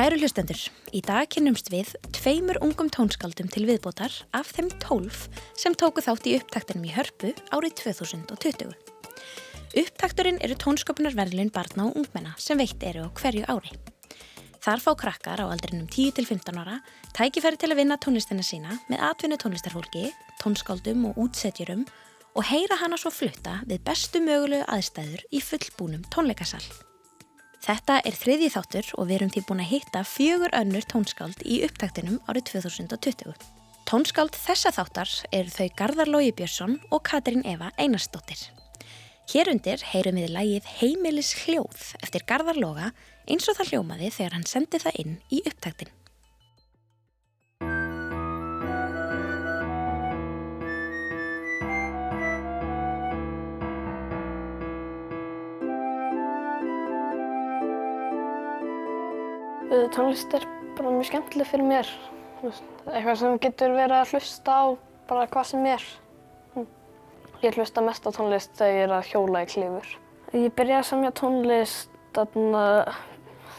Kæru hlustendur, í dag kynnumst við tveimur ungum tónskaldum til viðbótar af þeim tólf sem tóku þátt í upptaktinum í Hörpu árið 2020. Upptakturinn eru tónsköpunarverðlun barna og ungmenna sem veitt eru á hverju ári. Þar fá krakkar á aldrinum 10-15 ára tækifæri til að vinna tónlistina sína með atvinnu tónlistarfólki, tónskáldum og útsetjurum og heyra hana svo flutta við bestu mögulegu aðstæður í fullbúnum tónleikasall. Þetta er þriði þáttur og við erum því búin að hitta fjögur önnur tónskáld í upptaktinum árið 2020. Tónskáld þessa þáttar eru þau Garðar Lógi Björnsson og Katrín Eva Einarsdóttir. Hér undir heyrum við lægið Heimilis hljóð eftir Garðar Lóga eins og það hljómaði þegar hann sendi það inn í upptaktin. Tónlist er bara mjög skemmtileg fyrir mér. Eitthvað sem getur verið að hlusta á bara hvað sem er. Hm. Ég hlusta mest á tónlist þegar ég er að hjóla í klífur. Ég byrjaði að samja tónlist þarna,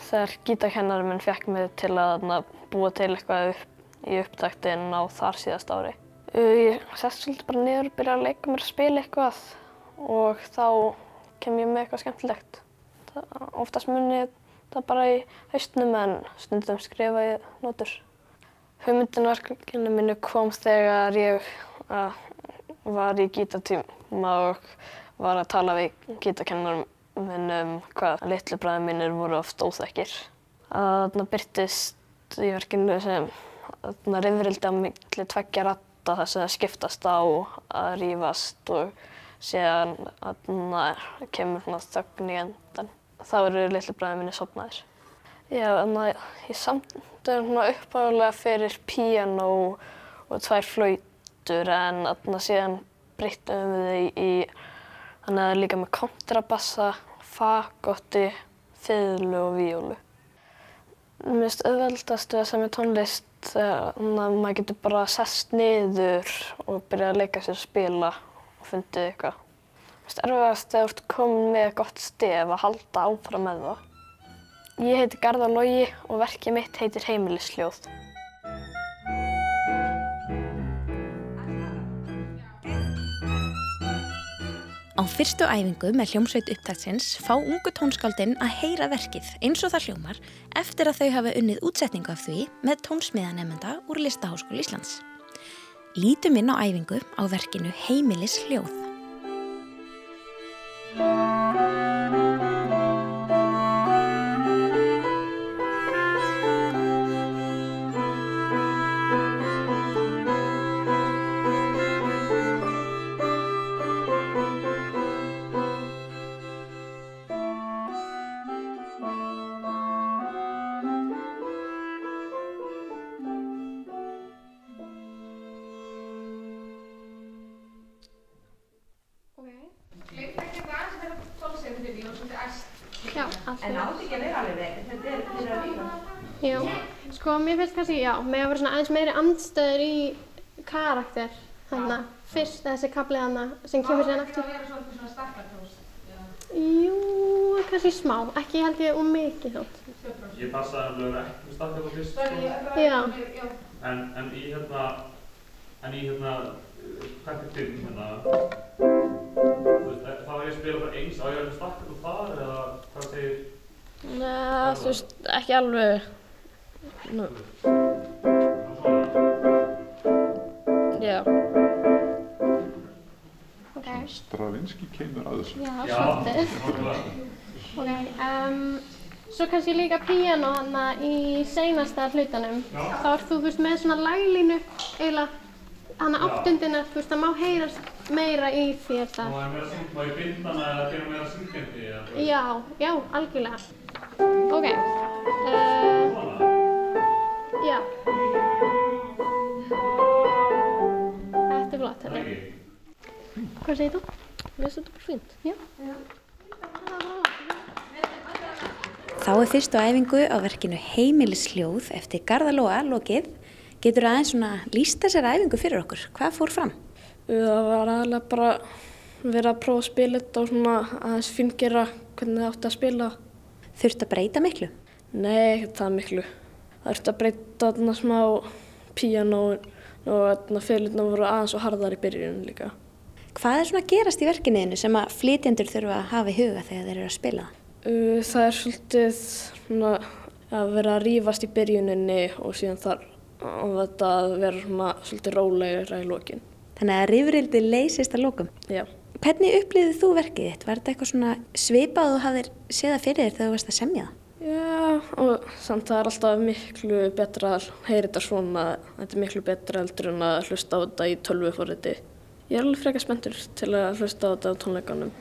þegar gítarkennari minn fekk mig til að þarna, búa til eitthvað upp, í upptaktinn á þar síðast ári. Ég sest svolítið bara niður og byrja að leika mér að spila eitthvað og þá kem ég með eitthvað skemmtilegt. Oftast mun ég það bara í haustnum en stundum skrifa ég nótur. Hugmyndinverkinu mínu kom þegar ég uh, var í gítartíma og var að tala við gítarkennarum minn um hvað litlu bræði mínir voru oft óþekkir. Það byrtist í verkinu sem reyðrildi á milli tveggja ratta þess að skiptast á að rýfast og síðan kemur þögn í endan þá eru litlu bræðið minni sopnaðir. Já, þannig að ég samtum hérna uppáðulega fyrir píano og tvær flautur en þannig að síðan breyttum við þau í þannig að líka með kontrabassa, fagotti, fiðlu og víólu. Mér finnst auðveldast við að semja tónlist að maður getur bara sest niður og byrja að leika sér að spila og fundið eitthvað erfiðast þegar þú ert komin með gott stef að halda áfram með það. Ég heiti Garðar Lógi og verkið mitt heitir Heimilisljóð. Á fyrstu æfingu með hljómsveit upptaktsins fá ungu tónskáldinn að heyra verkið eins og það hljómar eftir að þau hafa unnið útsetningu af því með tónsmiðanemenda úr Listaháskóli Íslands. Lítum inn á æfingu á verkinu Heimilisljóð. Sko, mér finnst kannski, já, með að vera svona aðeins meiri andstöður í karakter, þannig að fyrst þessi kaplið þannig sem kemur síðan aftur. Það verður svona svona stakkartós? Jú, kannski smá, ekki held ég um mikið þótt. Ég passaði alveg ekki með stakkartós fyrst, sko. Já. En, en í hérna, en í hérna, hvert er hérna, veist, þá er ég að spila bara eins, á ég að vera stakkartós þar eða hvað segir? Nei, þú veist, ekki alveg. Nú. Já. Ok. Stravinski kemur að þessu. Já, svolítið. Ok, um, svo kannski líka píano hana í seinasta hlutanum. Já. Þá ert þú, þú veist, með svona laglínu eiginlega hana áttundina, þú veist, það má heyrast meira í þér þar. Má ég binda hana eða gera meira syngjandi? Já, já, algjörlega. Ok. Uh, Já. Þetta er flott, þetta. Hvað segir þú? Mér finnst þetta bara fint. Já. Þá er fyrstu æfingu á verkinu Heimilisljóð eftir Garðalóa lokið. Getur aðeins svona lísta sér æfingu fyrir okkur? Hvað fór fram? Það var aðalega bara verið að prófa að spila þetta og svona aðeins finngera hvernig það átti að spila. Þurft að breyta miklu? Nei, ekkert það miklu. Það ert að breyta þarna smá píanóin og þarna fyrirlutna voru aðeins og harðar í byrjunum líka. Hvað er svona að gerast í verkinniðinu sem að flytjendur þurfa að hafa í huga þegar þeir eru að spila það? Er svolítið svona, að vera að rýfast í byrjuninni og síðan þar á þetta að vera svona, svolítið rólegra í lokin. Þannig að rifrildi leysist að lókum. Já. Hvernig upplýðið þú verkið þitt? Var þetta eitthvað svona svipað og þú hafðir séð það fyrir þér þegar þú varst að semja það? Já, og samt það er alltaf miklu betra að heyra þetta svona, þetta er miklu betra heldur en að hlusta á þetta í tölvuforriti. Ég er alveg frekar spenntur til að hlusta á þetta á tónleikanum.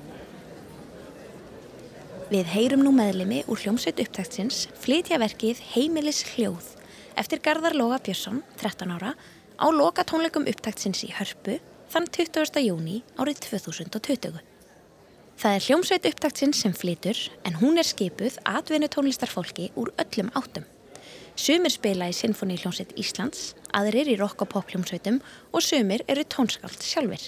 Við heyrum nú meðlimi úr hljómsveit upptaktsins flytja verkið Heimilis hljóð eftir Garðar Lóga Björnsson, 13 ára, á loka tónleikum upptaktsins í Hörpu þann 20. júni árið 2020. Það er hljómsveit upptaktsins sem flytur en hún er skipuð atvinnu tónlistarfólki úr öllum áttum. Sumir spila í Sinfoni hljómsveit Íslands, aðrir í rock og pop hljómsveitum og sumir eru tónskáld sjálfur.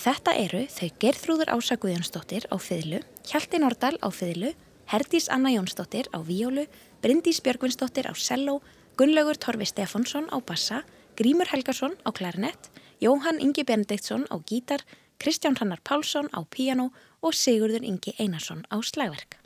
Þetta eru þau Gerþrúður Ása Guðjónsdóttir á fyrlu, Hjalti Nordal á fyrlu, Herdís Anna Jónsdóttir á víólu, Bryndís Björgvinsdóttir á cello, Gunnlaugur Torfi Stefánsson á bassa, Grímur Helgarsson á klarinett, Jóhann Ingi Benediktsson á gítar, Kristján Hannar Pálsson á piano og Sigurður Ingi Einarsson á slagverk.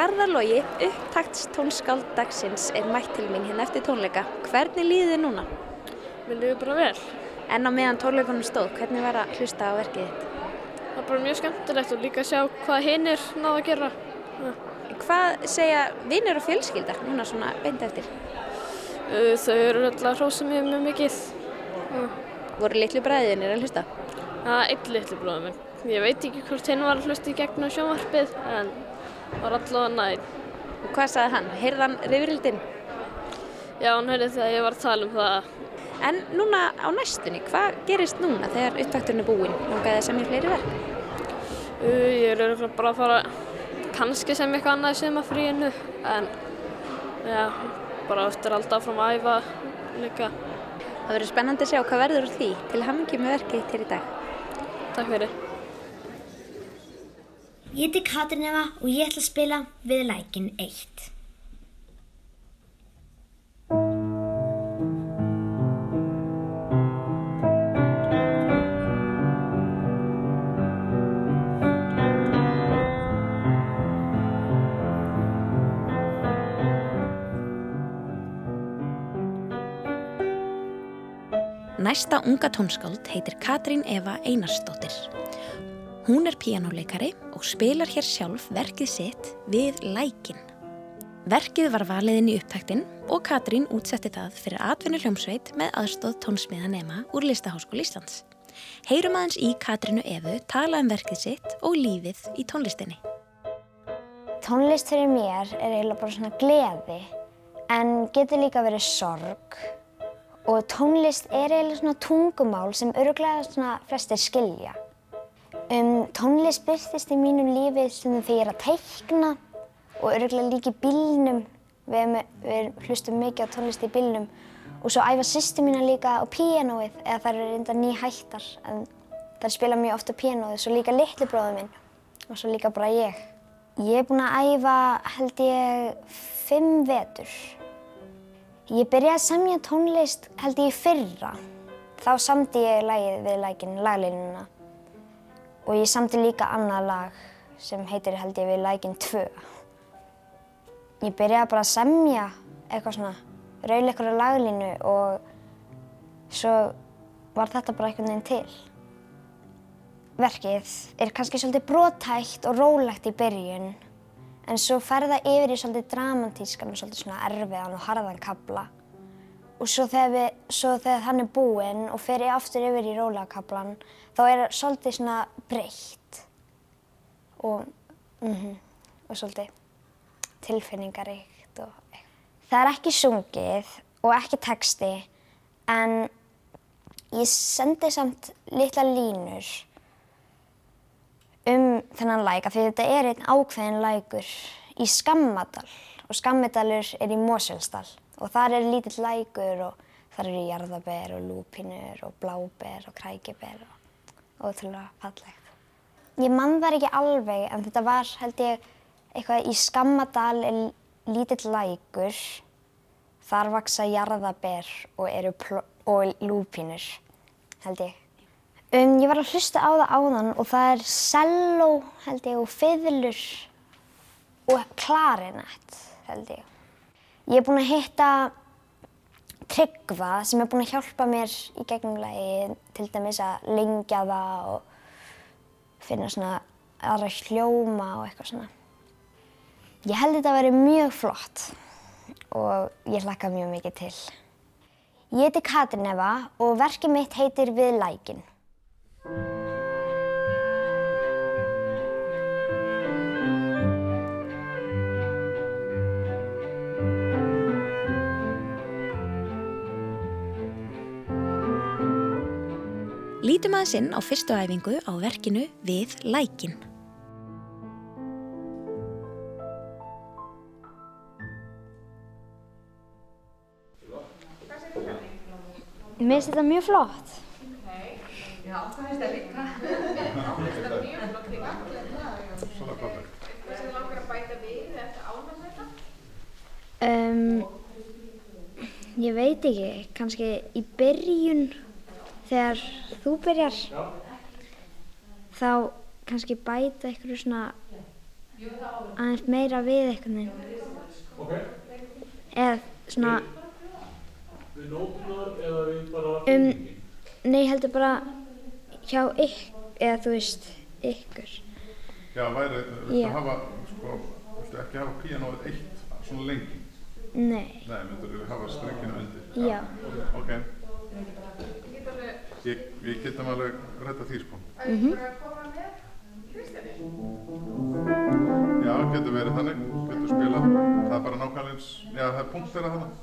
Garðarlogi, upptaktstónskáld dagsins, er mætt til mín hérna eftir tónleika. Hvernig líði þið núna? Mér líður bara vel. En á meðan tónleikunum stóð, hvernig var að hlusta á verkið þitt? Það er bara mjög skemmtilegt og líka að sjá hvað hinn er náða að gera. Hvað segja vinnir og fjölskyldar núna svona beint eftir? Uh, þau eru alltaf hrósið mér mjög mikið. Ja. Voru litlu bræðinir að hlusta? Það er eitt litlu bróðum. Ég veit ekki hvort hinn var að hlusta í gegnum sjónvarpið en var allavega næð. Og hvað sagði hann? Heyrði hann rifrildin? Já, hann heyrði þegar ég var að tala um það. En núna á næstunni, hvað gerist núna þegar upptakturinn er búinn? Langaði það sem ég fleiri verk? Uh, ég er auðvitað bara að fara kannski sem eitthvað annað sem að fríinu en já, bara eftir alltaf fram að æfa líka. Það verður spennandi að sjá hvað verður úr því til hamingi með verkið til í dag. Takk fyrir. Ég heiti Katrin Eva og ég ætla að spila við lækin 1. Næsta unga tónskáld heitir Katrín Eva Einarsdóttir. Hún er píjánuleikari og spilar hér sjálf verkið sitt við lækin. Verkið var valiðin í upptæktin og Katrín útsetti það fyrir atvinnu hljómsveit með aðstóð tónsmiðanema úr Listaháskóli Íslands. Heyrum aðeins í Katrínu Efu tala um verkið sitt og lífið í tónlistinni. Tónlist fyrir mér er eiginlega bara svona gleði en getur líka verið sorg og tónlist er eiginlega svona tungumál sem öruglega svona flestir skilja. Um, tónlist byrstist í mínum lífi sem þegar ég er að teikna og öruglega líka í bílnum. Við, við hlustum mikið á tónlist í bílnum og svo æfa sýstu mína líka á píanóið eða það eru reynda ný hættar en það spila mjög ofta píanóið, svo líka litli bróður minn og svo líka bara ég. Ég er búin að æfa held ég fimm vetur. Ég byrjaði að semja tónlist held ég fyrra. Þá samti ég lagið við lækin, laglínuna. Og ég samti líka annað lag sem heitir held ég við lækin 2. Ég byrjaði bara að semja eitthvað svona, raul eitthvað laglínu og svo var þetta bara einhvern veginn til. Verkið er kannski svolítið brotætt og rólegt í byrjun en svo fer það yfir í svolítið dramatískan og svolítið svona erfiðan og harðan kabla. Og svo þegar, svo þegar hann er búinn og fer ég aftur yfir í rólega kablan þá er það svolítið svona breytt. Og, mm -hmm, og svolítið tilfinningaríkt og eitthvað. Það er ekki sungið og ekki texti en ég sendi samt litla línur um þennan læk af því þetta er einn ákveðin lækur í Skammadal. Og Skammadalur er í Moselsdal og þar er lítill lækur og þar eru jarðaber og lúpinur og bláber og krækiber og ótrúlega fallegt. Ég mann það ekki alveg en þetta var held ég eitthvað í Skammadal er lítill lækur þar vaksa jarðaber og eru og lúpinur held ég. Um, ég var að hlusta á það áðan og það er selló held ég og fiðlur og klarinett held ég. Ég er búin að hitta Tryggva sem er búin að hjálpa mér í gegnum lagi til dæmis að lengja það og finna svona aðra hljóma og eitthvað svona. Ég held þetta að vera mjög flott og ég hlakka mjög mikið til. Ég heiti Katrin Eva og verkið mitt heitir Við lækin. Lítum aðeins inn á fyrstu æfingu á verkinu Við lækin. Mér finnst þetta mjög flott. Já, það finnst það líka. Mér finnst þetta mjög flott líka. Svona fallegt. Hvað sem langar að bæta við eftir ánum þetta? Um, ég veit ekki, kannski í byrjun þegar þú byrjar þá kannski bæta eitthvað svona aðeins meira við eitthvað Ok. eða svona Við nótunar eða við bara... um, nei heldur bara hjá ykkur eða þú veist ykkur Já, væri, viltu Já. hafa, sko, viltu ekki hafa píanóið eitt svona lengi? nei, Nei, myndur þú hafa strengina undir? Já. Ok. Ég, ég getum alveg rætta því, sko. Mhm. að koma með Kristjáni? Já, getur verið þannig, getur spilað. Það er bara nákvæmlega eins, já, það er punkt þeirra þannig.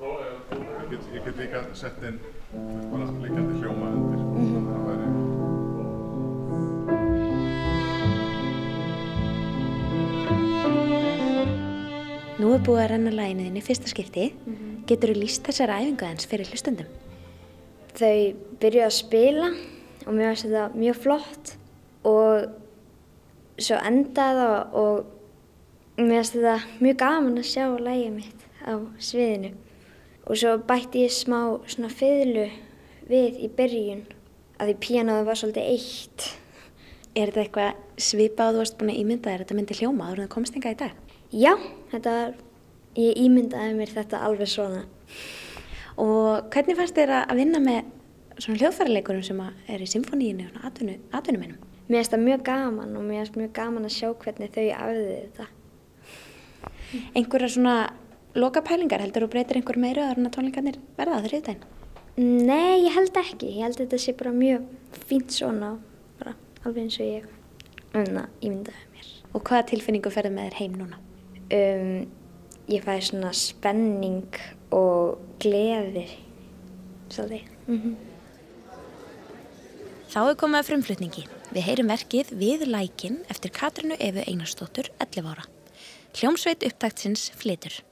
Ég get, ég get líka sett inn, bara líkandi hljóma undir. Þannig að það væri, Nú er búið að renna læginuðinni fyrsta skipti. Getur þú líst þessari æfingu aðeins fyrir hlustundum? þau byrjuðu að spila og mér finnst þetta mjög flott og svo endaði það og mér finnst þetta mjög gaman að sjá lægið mitt á sviðinu og svo bætti ég smá svona fiðlu við í byrjun að því píanóðu var svolítið eitt Er þetta eitthvað svipað þú varst búin að ímynda þér að þetta myndi hljóma áður en það komst enga í dag? Já, þetta var, ég ímyndaði mér þetta alveg svona Og hvernig fannst þér að vinna með svona hljóðfæraleikurum sem að er í symfóníinu og atvinnu, atvinnumennum? Mér finnst það mjög gaman og mér finnst mjög gaman að sjá hvernig þau afðið þetta. Einhverja svona loka pælingar heldur þú breytir einhver meiru að tónleikarnir verða á þriðdægin? Nei, ég held ekki. Ég held að þetta sé bara mjög fínt svona, bara alveg eins og ég um, ímyndaði mér. Og hvaða tilfinningu ferðu með þér heim núna? Um, ég fæði svona spenning og gleði, svolítið. Mm -hmm. Þá er komið að frumflutningi. Við heyrum verkið Við lækin eftir Katrinu Efu Einarstóttur, 11 ára. Hljómsveit upptaktsins flitur.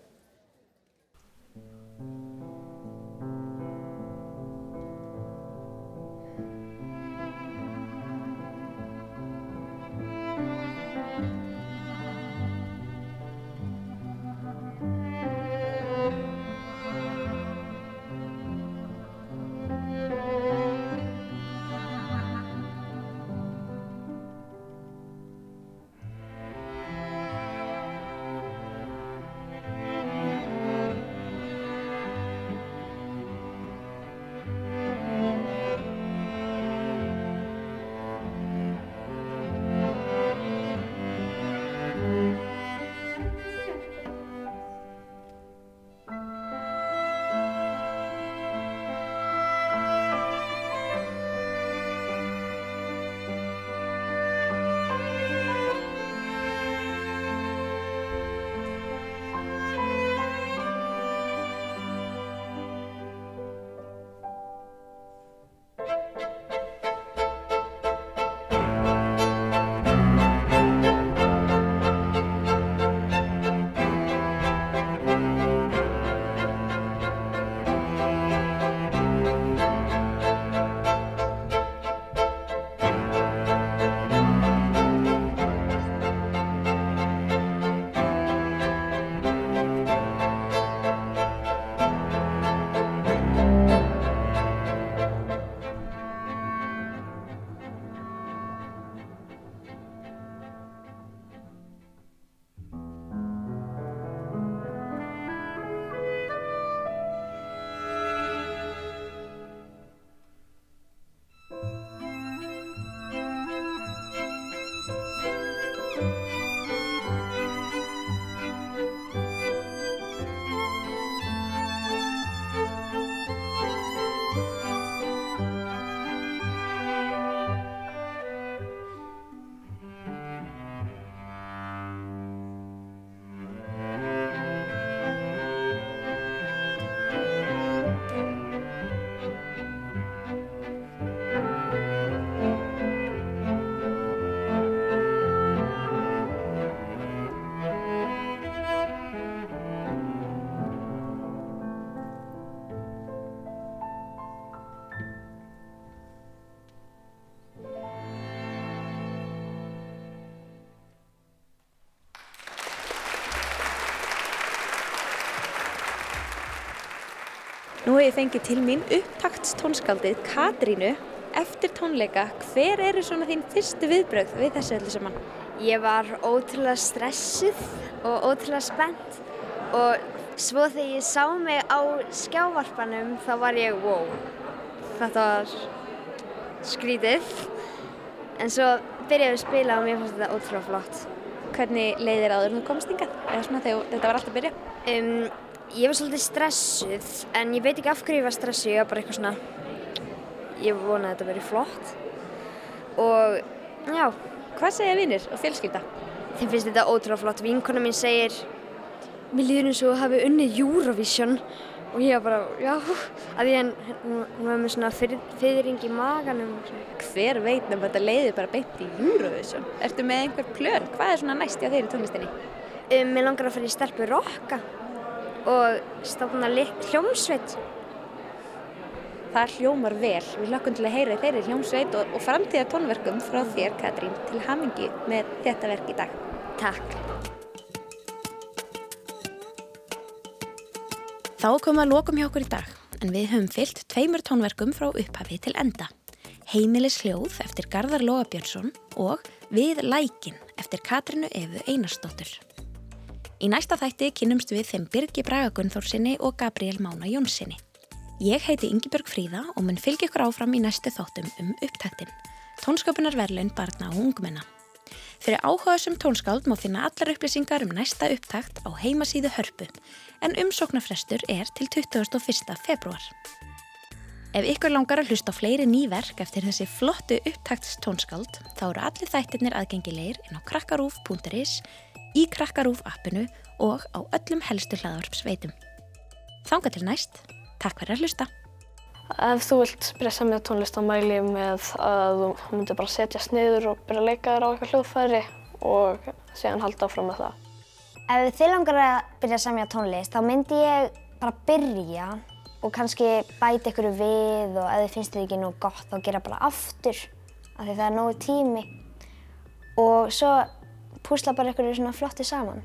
Nú hef ég fengið til mín upptaktstónskaldið Katrínu eftir tónleika. Hver eru svona þín fyrstu viðbröð við þessu öllu saman? Ég var ótrúlega stressuð og ótrúlega spennt og svo þegar ég sá mig á skjávarpanum þá var ég wow, þetta var skrítið en svo byrjaði við að spila og mér fannst þetta ótrúlega flott. Hvernig leiðir áður þú komst hingað? Eða svona þegar þetta var alltaf að byrja? Um, ég var svolítið stressuð en ég veit ekki af hverju ég var stressuð, ég var bara eitthvað svona, ég vonaði að þetta verið flott og já. Hvað segja vinnir og fjölskylda? Þeim finnst þetta ótrúlega flott. Vinkona mín segir, mér líður eins og að hafi unnið Eurovision og ég var bara, já, að ég, hún var með svona fyrring í maganum. Hver veit nefnum að þetta leiði bara beint í Eurovision? Ertu með einhver plön? Hvað er svona næst í á þeirri tónlistinni? Um, mér langar að fara í stelpu rocka og stofna hljómsveit. Það hljómar vel. Við lakkum til að heyra þeirri hljómsveit og, og framtíða tónverkum frá þér, Katrín, til hamingi með þetta verk í dag. Takk. Þá komum að lokum hjá okkur í dag, en við höfum fyllt tveimur tónverkum frá upphafi til enda. Heimilis hljóð eftir Garðar Lóa Björnsson og Við lækin eftir Katrinu Efu Einarsdóttur. Í næsta þætti kynnumst við þeim Birgi Bragagunn Þórsinni og Gabriel Mána Jónssoni. Ég heiti Ingibjörg Fríða og mun fylgja ykkur áfram í næstu þáttum um upptaktin, tónsköpunarverlun barna og ungmenna. Fyrir áhugaðsum tónskáld má finna allar upplýsingar um næsta upptakt á heimasíðu hörpu, en umsóknarfrestur er til 21. februar. Ef ykkur langar að hlusta fleiri nýverk eftir þessi flottu upptaktstónskáld, þá eru allir þættirnir aðgengilegir inn á krakkarúf.is, í krakkarúf appinu og á öllum helstu hlaðvarpsveitum. Þanga til næst, takk fyrir að hlusta. Ef þú vilt byrja að semja tónlist þá mæli ég með að þú myndir bara setjast niður og byrja að leika þér á eitthvað hljóðfæri og síðan halda áfram með það. Ef þið langar að byrja að semja tónlist þá myndi ég bara byrja og kannski bæta ykkur við og ef þið finnst þið ekki nóg gott þá gera bara aftur af því það er nógu tími og svo púsla bara ykkur svona flotti saman.